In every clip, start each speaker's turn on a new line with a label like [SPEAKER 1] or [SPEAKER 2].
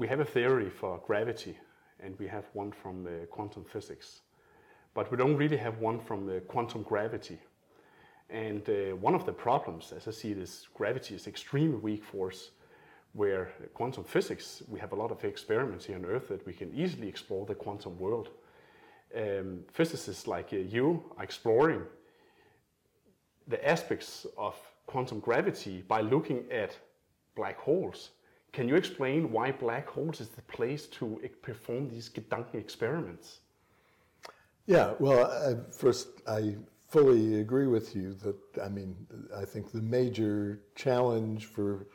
[SPEAKER 1] we have a theory for gravity, and we have one from quantum physics, but we don't really have one from quantum gravity. And uh, one of the problems, as I see it, is gravity is extremely weak force, where quantum physics, we have a lot of experiments here on Earth that we can easily explore the quantum world. Um, physicists like uh, you are exploring the aspects of quantum gravity by looking at black holes. Can you explain why black holes is the place to perform these Gedanken experiments?
[SPEAKER 2] Yeah, well, uh, first, I fully agree with you that, I mean, I think the major challenge for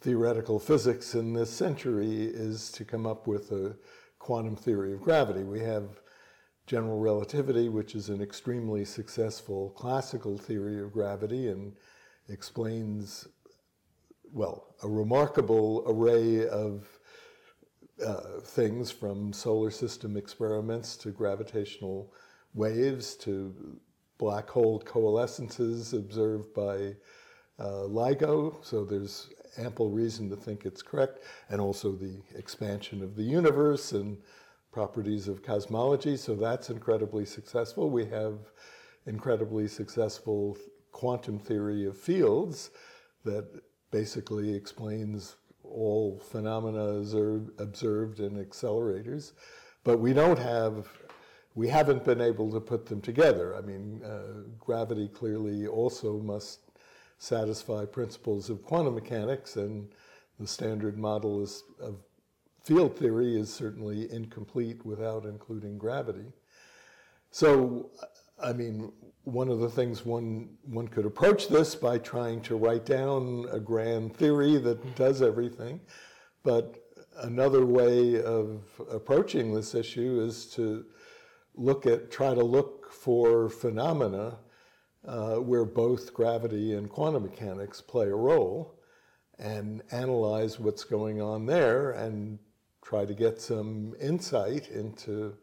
[SPEAKER 2] theoretical physics in this century is to come up with a quantum theory of gravity. We have general relativity, which is an extremely successful classical theory of gravity and explains, well, a remarkable array of uh, things from solar system experiments to gravitational waves to black hole coalescences observed by uh, LIGO. So there's ample reason to think it's correct, and also the expansion of the universe and properties of cosmology. So that's incredibly successful. We have incredibly successful quantum theory of fields that basically explains all phenomena observed in accelerators. But we don't have, we haven't been able to put them together. I mean, uh, gravity clearly also must satisfy principles of quantum mechanics, and the standard model is, of field theory is certainly incomplete without including gravity. So, I mean, one of the things one, one could approach this by trying to write down a grand theory that does everything. But another way of approaching this issue is to look at, try to look for phenomena uh, where both gravity and quantum mechanics play a role and analyze what's going on there and try to get some insight into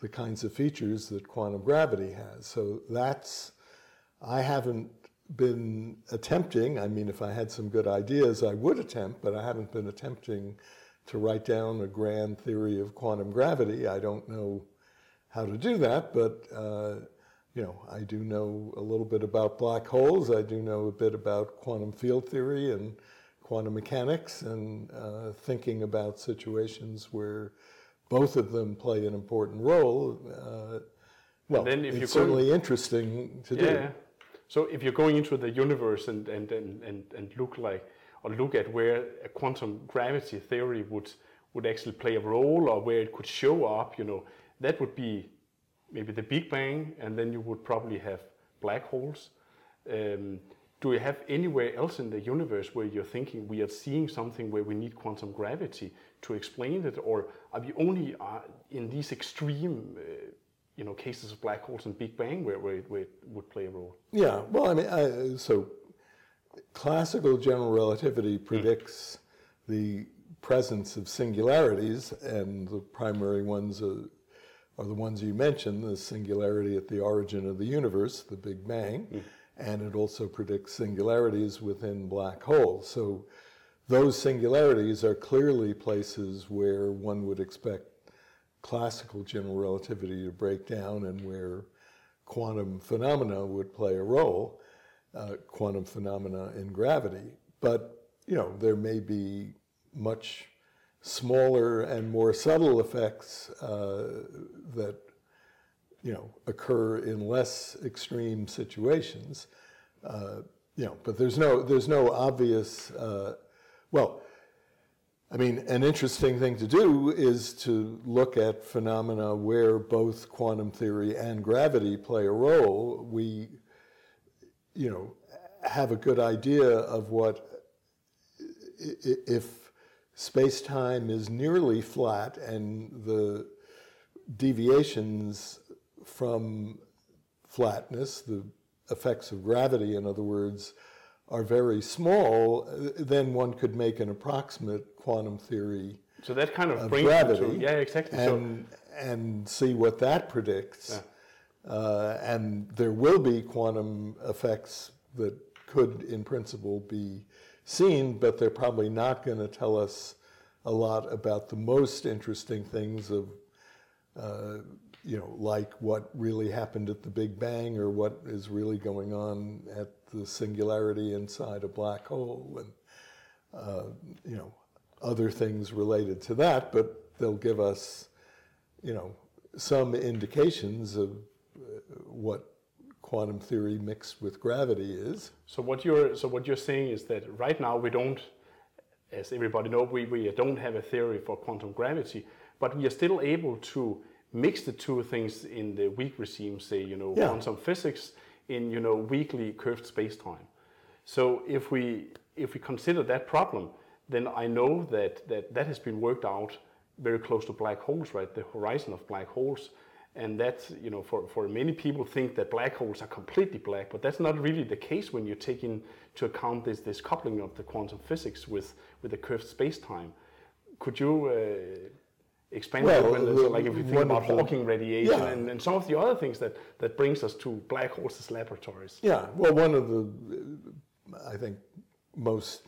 [SPEAKER 2] the kinds of features that quantum gravity has. So that's, I haven't been attempting, I mean, if I had some good ideas, I would attempt, but I haven't been attempting to write down a grand theory of quantum gravity. I don't know how to do that, but uh, you know, I do know a little bit about black holes. I do know a bit about quantum field theory and quantum mechanics and uh, thinking about situations where both of them play an important role. Uh, well, then if it's certainly interesting to yeah, do.
[SPEAKER 1] So if you're going into the universe and, and, and, and, and look like or look at where a quantum gravity theory would would actually play a role or where it could show up, you know, that would be maybe the Big Bang, and then you would probably have black holes. Um, do you have anywhere else in the universe where you're thinking we are seeing something where we need quantum gravity to explain it, or are we only uh, in these extreme, uh, you know, cases of black holes and Big Bang where, where, it, where it would play a role?
[SPEAKER 2] Yeah, well, I mean, I, so classical general relativity predicts mm. the presence of singularities, and the primary ones are, are, the ones you mentioned: the singularity at the origin of the universe, the Big Bang. Mm and it also predicts singularities within black holes. So those singularities are clearly places where one would expect classical general relativity to break down and where quantum phenomena would play a role, uh, quantum phenomena in gravity. But, you know, there may be much smaller and more subtle effects uh, that you know, occur in less extreme situations. Uh, you know, but there's no, there's no obvious, uh, well, I mean, an interesting thing to do is to look at phenomena where both quantum theory and gravity play a role. We, you know, have a good idea of what, if space time is nearly flat and the deviations from flatness, the effects of gravity, in other words, are very small, then one could make an approximate quantum theory.
[SPEAKER 1] So that kind of, of brings gravity, to, yeah, exactly.
[SPEAKER 2] And, so, and see what that predicts. Yeah. Uh, and there will be quantum effects that could, in principle, be seen, but they're probably not going to tell us a lot about the most interesting things of, uh, you know, like what really happened at the Big Bang or what is really going on at the singularity inside a black hole and, uh, you know, other things related to that, but they'll give us, you know, some indications of uh, what quantum theory mixed with gravity is.
[SPEAKER 1] So what you're so what you're saying is that right now we don't, as everybody knows, we, we don't have a theory for quantum gravity, but we are still able to mix the two things in the weak regime, say you know
[SPEAKER 2] Yeah.
[SPEAKER 1] quantum physics in you know weakly curved space-time. So if we if we consider that problem, then I know that that, that has been worked out very close to black holes, right? The horizon of black holes. And that's, you know, for, for many people think that black holes are completely black, but that's not really the case when you take into account this, this coupling of the quantum physics with, with the curved space-time. Could you uh, expand
[SPEAKER 2] Well,
[SPEAKER 1] so like if you think about Hawking radiation
[SPEAKER 2] Yeah.
[SPEAKER 1] and, and some of the other things that, that brings us to black holes as laboratories?
[SPEAKER 2] Yeah, well, one of the, I think, most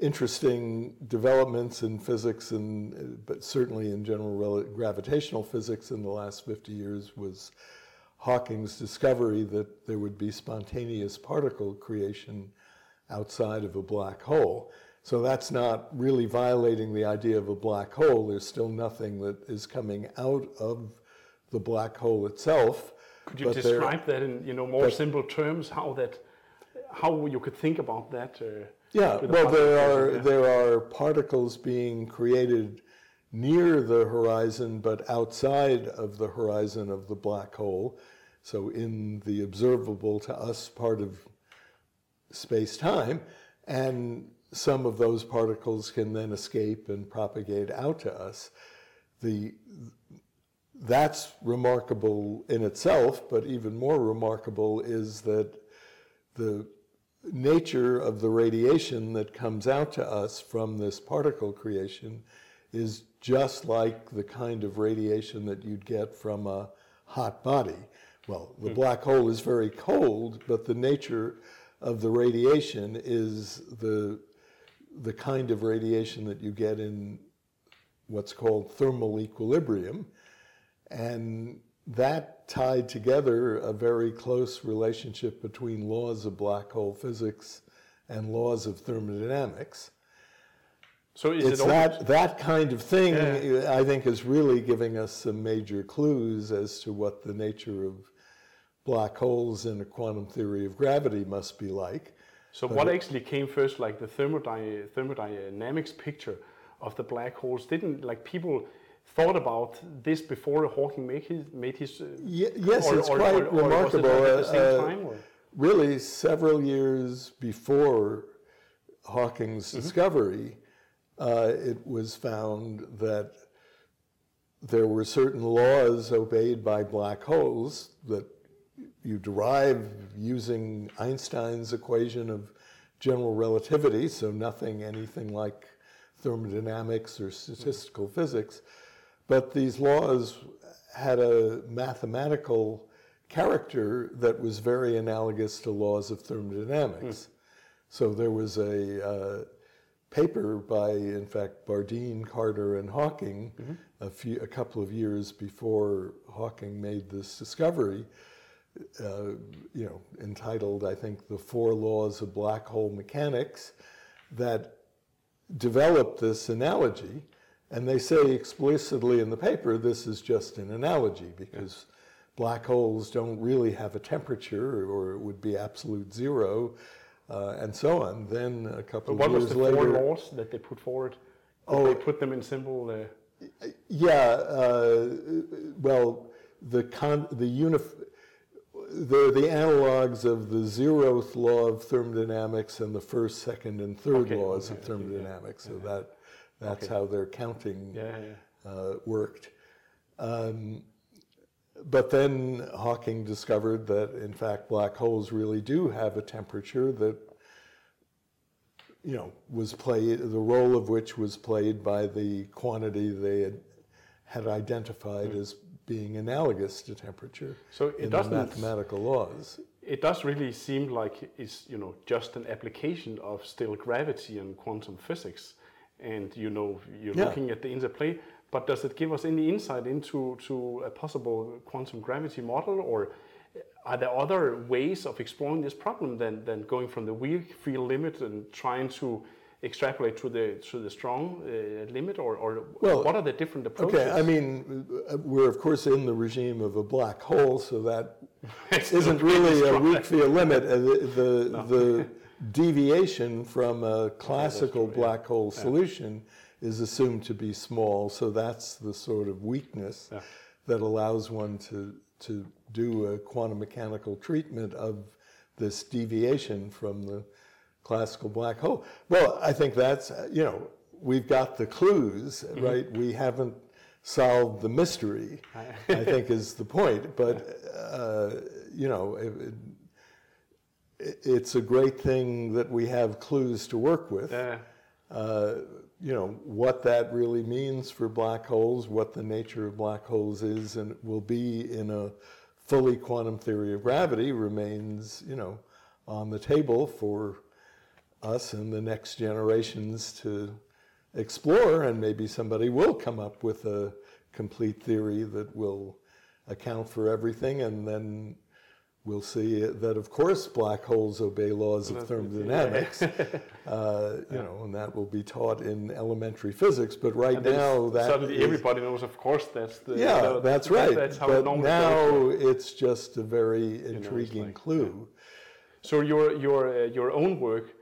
[SPEAKER 2] interesting developments in physics and, but certainly in general rel- gravitational physics in the last 50 years was Hawking's discovery that there would be spontaneous particle creation outside of a black hole. So that's not really violating the idea of a black hole. There's still nothing that is coming out of the black hole itself.
[SPEAKER 1] Could you describe that in you know more
[SPEAKER 2] but-
[SPEAKER 1] simple terms? How that, how you could think about that? Uh,
[SPEAKER 2] Yeah, well, there are
[SPEAKER 1] physics,
[SPEAKER 2] there are particles being created near the horizon, but outside of the horizon of the black hole. So in the observable to us part of space time, and some of those particles can then escape and propagate out to us. The that's remarkable in itself, but even more remarkable is that the nature of the radiation that comes out to us from this particle creation is just like the kind of radiation that you'd get from a hot body. Well, the hmm. black hole is very cold, but the nature of the radiation is the, the kind of radiation that you get in what's called thermal equilibrium. And that tied together a very close relationship between laws of black hole physics and laws of thermodynamics.
[SPEAKER 1] So is
[SPEAKER 2] It's
[SPEAKER 1] it
[SPEAKER 2] that, that kind of thing,
[SPEAKER 1] Yeah.
[SPEAKER 2] I think, is really giving us some major clues as to what the nature of black holes in a quantum theory of gravity must be like.
[SPEAKER 1] So what actually came first, like the thermody- thermodynamics picture of the black holes? Didn't like people thought about this before Hawking made his made his? Uh,
[SPEAKER 2] Ye- yes,
[SPEAKER 1] or-
[SPEAKER 2] it's
[SPEAKER 1] or-
[SPEAKER 2] quite
[SPEAKER 1] or- it
[SPEAKER 2] remarkable.
[SPEAKER 1] like the same
[SPEAKER 2] uh,
[SPEAKER 1] time,
[SPEAKER 2] really several years before Hawking's
[SPEAKER 1] Mm-hmm.
[SPEAKER 2] discovery, uh, it was found that there were certain laws obeyed by black holes that you derive using Einstein's equation of general relativity, so nothing anything like thermodynamics or statistical physics. But these laws had a mathematical character that was very analogous to laws of thermodynamics. So there was a uh, paper by, in fact, Bardeen, Carter, and Hawking a few, a couple of years before Hawking made this discovery. Uh, you know, entitled, I think, "The Four Laws of Black Hole Mechanics," that developed this analogy. And they say explicitly in the paper, this is just an analogy because black holes don't really have a temperature, or it would be absolute zero, uh, and so on. Then a couple
[SPEAKER 1] What
[SPEAKER 2] of
[SPEAKER 1] was the four laws that they put forward?
[SPEAKER 2] Oh.
[SPEAKER 1] they put them in simple. Uh,
[SPEAKER 2] Yeah, uh, well, the con, the unif, they're the analogs of the zeroth law of thermodynamics and the first, second, and third
[SPEAKER 1] Okay,
[SPEAKER 2] laws
[SPEAKER 1] okay,
[SPEAKER 2] of
[SPEAKER 1] see, yeah.
[SPEAKER 2] thermodynamics. So that that's
[SPEAKER 1] Okay.
[SPEAKER 2] how their counting
[SPEAKER 1] yeah, yeah.
[SPEAKER 2] uh, worked. Um, but then Hawking discovered that, in fact, black holes really do have a temperature that, you know, was played, the role of which was played by the quantity they had, had identified as being analogous to temperature
[SPEAKER 1] So it
[SPEAKER 2] in the
[SPEAKER 1] doesn't.
[SPEAKER 2] mathematical laws.
[SPEAKER 1] It does really seem like it's you know just an application of still gravity and quantum physics, and you know you're
[SPEAKER 2] Yeah.
[SPEAKER 1] looking at the interplay. But does it give us any insight into to a possible quantum gravity model, or are there other ways of exploring this problem than, than going from the weak field limit and trying to extrapolate to the to the strong uh, limit, or, or
[SPEAKER 2] Well,
[SPEAKER 1] what are the different approaches?
[SPEAKER 2] Okay, I mean, uh, we're of course in the regime of a black hole, so that isn't really a weak field limit. Uh, The, the, the deviation from a classical
[SPEAKER 1] true, yeah.
[SPEAKER 2] black hole solution is assumed to be small, so that's the sort of weakness
[SPEAKER 1] Yeah.
[SPEAKER 2] that allows one to, to do a quantum mechanical treatment of this deviation from the classical black hole. Well, I think that's, uh, you know, we've got the clues, right? We haven't solved the mystery, I think is the point. But, uh, you know, it, it, it's a great thing that we have clues to work with.
[SPEAKER 1] Uh,
[SPEAKER 2] Uh, you know, what that really means for black holes, what the nature of black holes is, and will be in a fully quantum theory of gravity remains, you know, on the table for us and the next generations to explore, and maybe somebody will come up with a complete theory that will account for everything, and then we'll see that, of course, black holes obey laws of thermodynamics, uh, you know, and that will be taught in elementary physics. But right now, that
[SPEAKER 1] suddenly
[SPEAKER 2] is-
[SPEAKER 1] everybody knows. Of course, that's the
[SPEAKER 2] yeah,
[SPEAKER 1] you know,
[SPEAKER 2] that's
[SPEAKER 1] that-
[SPEAKER 2] right.
[SPEAKER 1] That's how
[SPEAKER 2] but now
[SPEAKER 1] goes.
[SPEAKER 2] it's just a very intriguing
[SPEAKER 1] like-
[SPEAKER 2] clue.
[SPEAKER 1] So your your uh, your own work,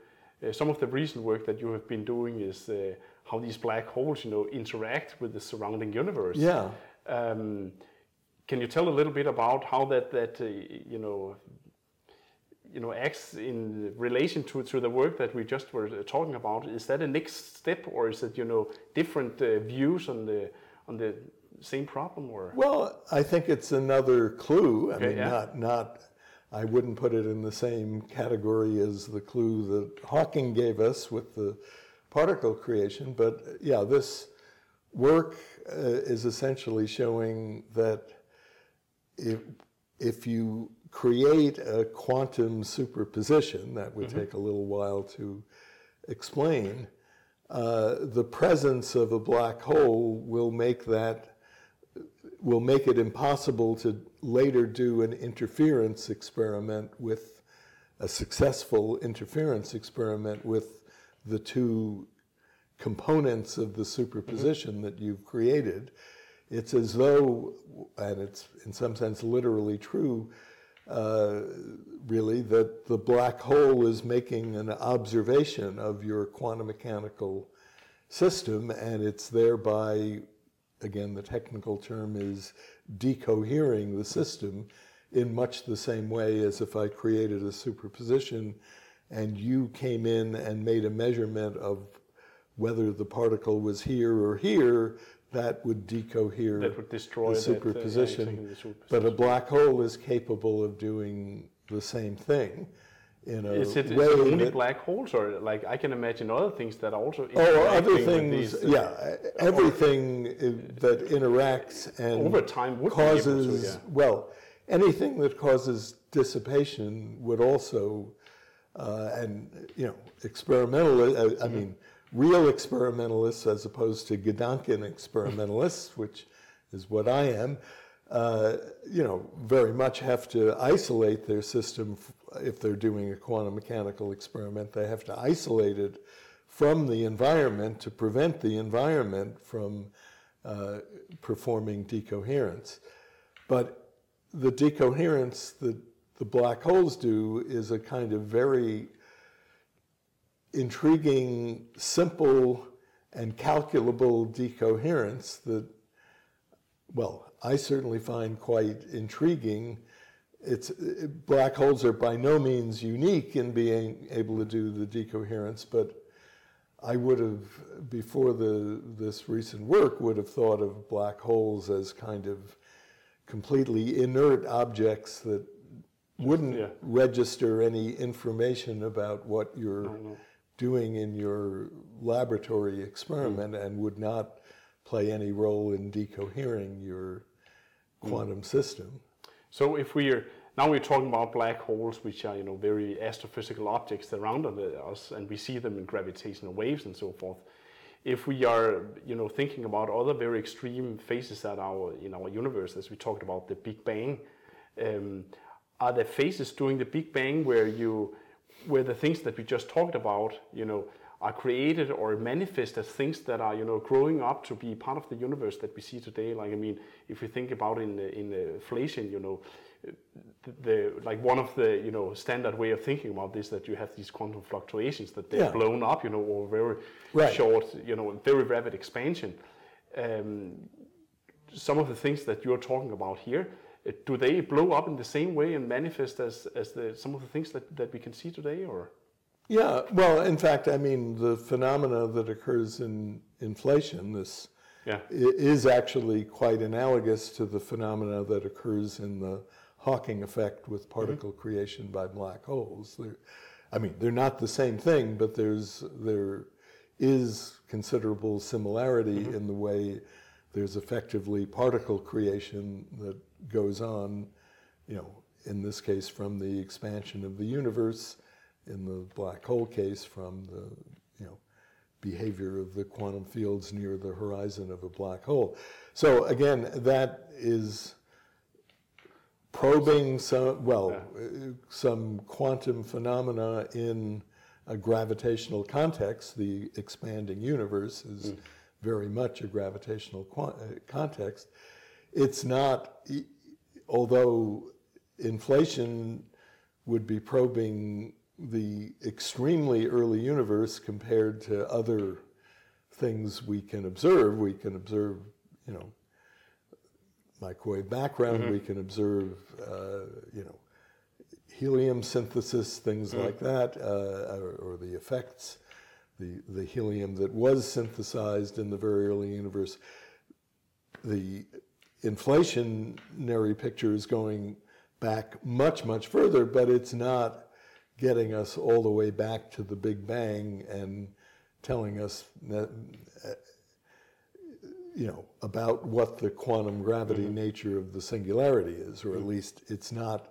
[SPEAKER 1] some of the recent work that you have been doing is uh, how these black holes, you know, interact with the surrounding universe.
[SPEAKER 2] Yeah.
[SPEAKER 1] Um, can you tell a little bit about how that that uh, you know you know acts in relation to, to the work that we just were uh, talking about? Is that a next step, or is it you know different uh, views on the on the same problem? Or
[SPEAKER 2] Well, I think it's another clue. I
[SPEAKER 1] Okay,
[SPEAKER 2] mean,
[SPEAKER 1] yeah.
[SPEAKER 2] not not. I wouldn't put it in the same category as the clue that Hawking gave us with the particle creation, but yeah, this work uh, is essentially showing that if if you create a quantum superposition, that would take a little while to explain. Uh, the presence of a black hole will make that will make it impossible to later do an interference experiment with a successful interference experiment with the two components of the superposition that you've created. It's as though, and it's in some sense literally true, uh, really, that the black hole is making an observation of your quantum mechanical system, and it's thereby, again, the technical term is decohering the system in much the same way as if I created a superposition and you came in and made a measurement of whether the particle was here or here, that would decohere
[SPEAKER 1] that would destroy
[SPEAKER 2] the
[SPEAKER 1] that, uh, yeah, the superposition.
[SPEAKER 2] But a black hole is capable of doing the same thing in a
[SPEAKER 1] Is it,
[SPEAKER 2] way
[SPEAKER 1] it only
[SPEAKER 2] that,
[SPEAKER 1] black holes, or like I can imagine other things that are also
[SPEAKER 2] oh, other things,
[SPEAKER 1] these, uh,
[SPEAKER 2] yeah, everything i- that interacts and
[SPEAKER 1] Over time able to,
[SPEAKER 2] causes,
[SPEAKER 1] yeah.
[SPEAKER 2] well, anything that causes dissipation would also, uh, and, you know, experimental, uh, I
[SPEAKER 1] Mm-hmm.
[SPEAKER 2] mean, real experimentalists as opposed to Gedanken experimentalists, which is what I am, uh, you know, very much have to isolate their system. f- If they're doing a quantum mechanical experiment, they have to isolate it from the environment to prevent the environment from uh, performing decoherence. But the decoherence that the black holes do is a kind of very intriguing, simple, and calculable decoherence that, well, I certainly find quite intriguing. It's it- black holes are by no means unique in being able to do the decoherence, but I would have, before the this recent work, would have thought of black holes as kind of completely inert objects that wouldn't
[SPEAKER 1] Yeah.
[SPEAKER 2] register any information about what you're doing in your laboratory experiment mm. and would not play any role in decohering your mm. quantum system.
[SPEAKER 1] So if we are now we're talking about black holes, which are you know very astrophysical objects around us, and we see them in gravitational waves and so forth. if we are, you know, thinking about other very extreme phases that our in our universe, as we talked about the Big Bang, um, are there phases during the Big Bang where you, where the things that we just talked about, you know, are created or manifest as things that are, you know, growing up to be part of the universe that we see today? Like, I mean, if you think about in in inflation, you know, the, like one of the you know standard way of thinking about this that you have these quantum fluctuations that they're
[SPEAKER 2] Yeah.
[SPEAKER 1] blown up, you know, or very
[SPEAKER 2] Right.
[SPEAKER 1] short, you know, very rapid expansion. Um, some of the things that you're talking about here, do they blow up in the same way and manifest as, as the, some of the things that, that we can see today, or?
[SPEAKER 2] Yeah, well, in fact, I mean, the phenomena that occurs in inflation, this
[SPEAKER 1] Yeah.
[SPEAKER 2] is actually quite analogous to the phenomena that occurs in the Hawking effect with mm-hmm. particle creation by black holes. They're, I mean, they're not the same thing, but there's there is considerable similarity mm-hmm. in the way there's effectively particle creation that goes on, you know, in this case from the expansion of the universe, in the black hole case from the, you know, behavior of the quantum fields near the horizon of a black hole. So again, that is probing some, well, uh, some quantum phenomena in a gravitational context. The expanding universe is very much a gravitational uh, context. It's not, although inflation would be probing the extremely early universe compared to other things we can observe. We can observe, you know, microwave background. We can observe, uh, you know, helium synthesis, things like that, uh, or, or the effects, the the helium that was synthesized in the very early universe. The inflationary picture is going back much much further, but it's not getting us all the way back to the Big Bang and telling us that, uh, you know, about what the quantum gravity mm-hmm. nature of the singularity is, or at mm-hmm. least it's not.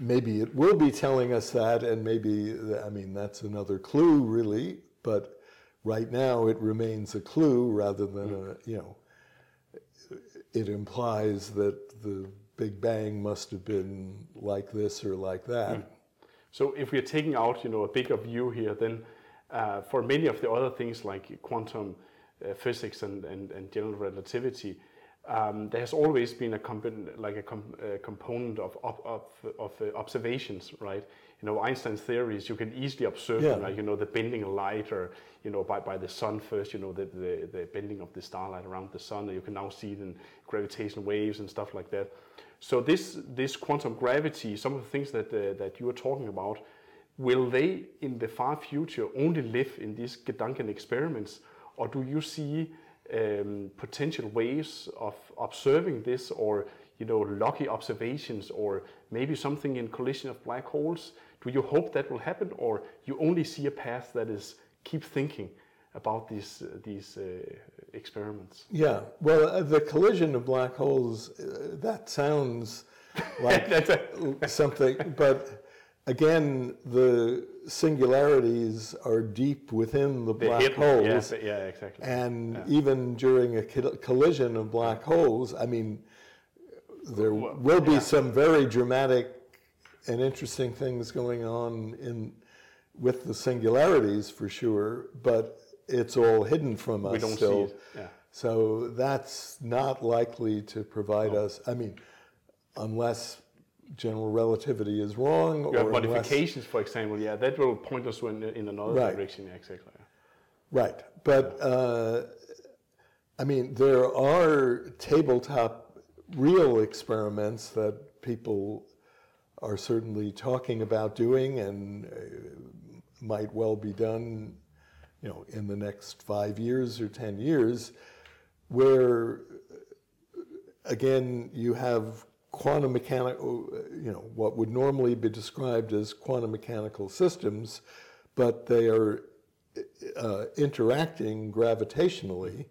[SPEAKER 2] Maybe it will be telling us that, and maybe, I mean, that's another clue, really, but right now it remains a clue rather than a, mm-hmm. you know, it implies that the Big Bang must have been like this or like that. Mm.
[SPEAKER 1] So if we're taking out, you know, a bigger view here, then uh, for many of the other things like quantum uh, physics and, and, and general relativity, um, there has always been a component, like a, com- a component of, of, of, of uh, observations, right? You know, Einstein's theories, you can easily observe
[SPEAKER 2] Yeah.
[SPEAKER 1] like, you know, the bending of light or, you know, by, by the sun first, you know, the, the, the bending of the starlight around the sun, you can now see it in gravitational waves and stuff like that. So this, this quantum gravity, some of the things that, uh, that you are talking about, will they in the far future only live in these Gedanken experiments, or do you see um, potential ways of observing this, or you know, lucky observations, or maybe something in collision of black holes? Do you hope that will happen, or you only see a path that is keep thinking about these uh, these uh, experiments?
[SPEAKER 2] Yeah, well, uh, the collision of black holes, uh, that sounds like something, but again, the singularities are deep within the black
[SPEAKER 1] hidden-
[SPEAKER 2] holes.
[SPEAKER 1] Yeah, yeah, exactly.
[SPEAKER 2] And even during a collision of black holes, I mean, there
[SPEAKER 1] Well,
[SPEAKER 2] will be
[SPEAKER 1] yeah.
[SPEAKER 2] some very dramatic and interesting things going on in with the singularities for sure, but it's all hidden from us
[SPEAKER 1] we don't
[SPEAKER 2] still.
[SPEAKER 1] see it. Yeah.
[SPEAKER 2] So that's not likely to provide us, I mean, unless general relativity is wrong
[SPEAKER 1] You
[SPEAKER 2] or unless,
[SPEAKER 1] modifications, for example, yeah, that will point us in, in another
[SPEAKER 2] Right.
[SPEAKER 1] direction, exactly.
[SPEAKER 2] right. But uh, I mean, there are tabletop real experiments that people are certainly talking about doing and uh, might well be done, you know, in the next five years or 10 years, where again, you have quantum mechanical, you know, what would normally be described as quantum mechanical systems, but they are uh, interacting gravitationally,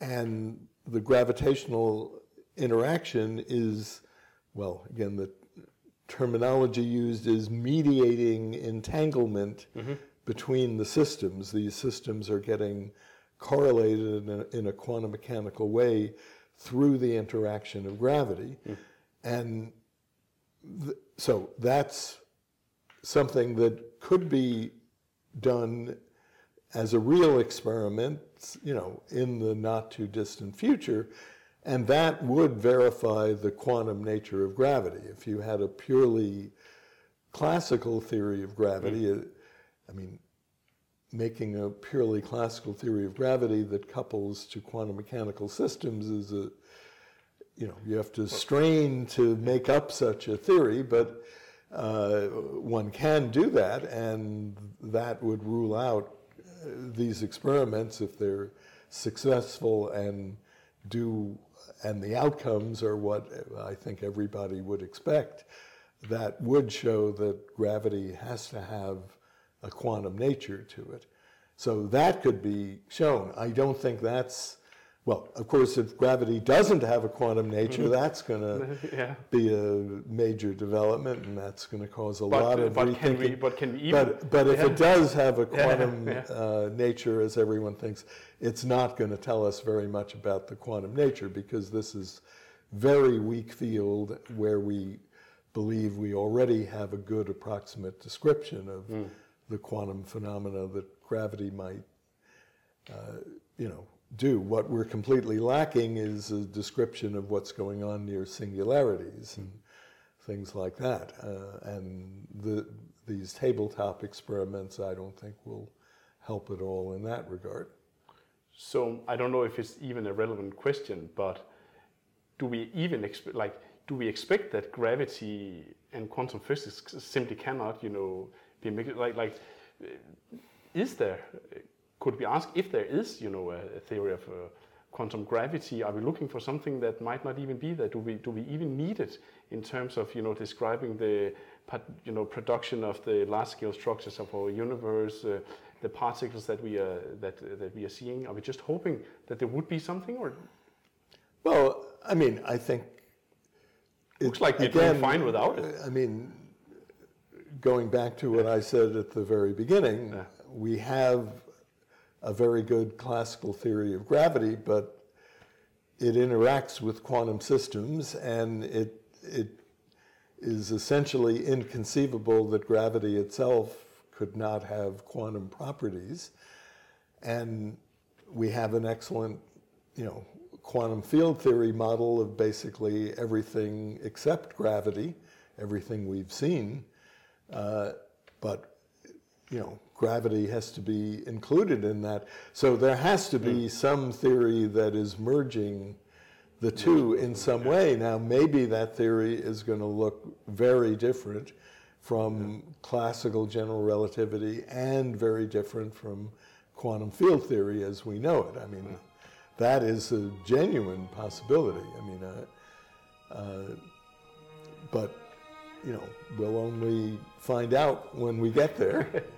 [SPEAKER 2] and the gravitational interaction is, well, again, the terminology used is mediating entanglement between the systems. These systems are getting correlated in a, in a quantum mechanical way through the interaction of gravity. And th- so that's something that could be done as a real experiment, you know, in the not too distant future. And that would verify the quantum nature of gravity. If you had a purely classical theory of gravity, uh, I mean, making a purely classical theory of gravity that couples to quantum mechanical systems is a, you know, you have to strain to make up such a theory, but uh, one can do that, and that would rule out uh, these experiments if they're successful and do, and the outcomes are what I think everybody would expect. That would show that gravity has to have a quantum nature to it. So that could be shown. I don't think that's, well, of course, if gravity doesn't have a quantum nature, that's going to
[SPEAKER 1] yeah.
[SPEAKER 2] be a major development, and that's going to cause a
[SPEAKER 1] But,
[SPEAKER 2] lot of
[SPEAKER 1] but can we?
[SPEAKER 2] rethinking.
[SPEAKER 1] But can we even?
[SPEAKER 2] But, but if it does have a quantum
[SPEAKER 1] yeah.
[SPEAKER 2] Uh, nature, as everyone thinks, it's not going to tell us very much about the quantum nature because this is very weak field where we believe we already have a good approximate description of
[SPEAKER 1] Hmm.
[SPEAKER 2] The quantum phenomena that gravity might, uh, you know, do. What we're completely lacking is a description of what's going on near singularities and things like that. Uh, and the, these tabletop experiments, I don't think will help at all in that regard.
[SPEAKER 1] So I don't know if it's even a relevant question, but do we even like, do we expect that gravity and quantum physics simply cannot, you know, be mixed? Like, like, is there? Could we ask if there is, you know, a, a theory of uh, quantum gravity? Are we looking for something that might not even be there? Do we do we even need it in terms of, you know, describing the, you know, production of the large-scale structures of our universe? Uh, the particles that we are that that we are seeing? Are we just hoping that there would be something, or
[SPEAKER 2] Well, I mean, I think it,
[SPEAKER 1] Looks like we're doing fine without it.
[SPEAKER 2] I mean, going back to what I said at the very beginning,
[SPEAKER 1] Yeah.
[SPEAKER 2] we have a very good classical theory of gravity, but it interacts with quantum systems, and it it is essentially inconceivable that gravity itself could not have quantum properties. And we have an excellent, you know, quantum field theory model of basically everything except gravity, everything we've seen. Uh, but, you know, gravity has to be included in that. So there has to be some theory that is merging the two in some way. Now, maybe that theory is going to look very different from classical general relativity and very different from quantum field theory as we know it. I mean, that is a genuine possibility. I mean, uh, uh, but you know, we'll only find out when we get there.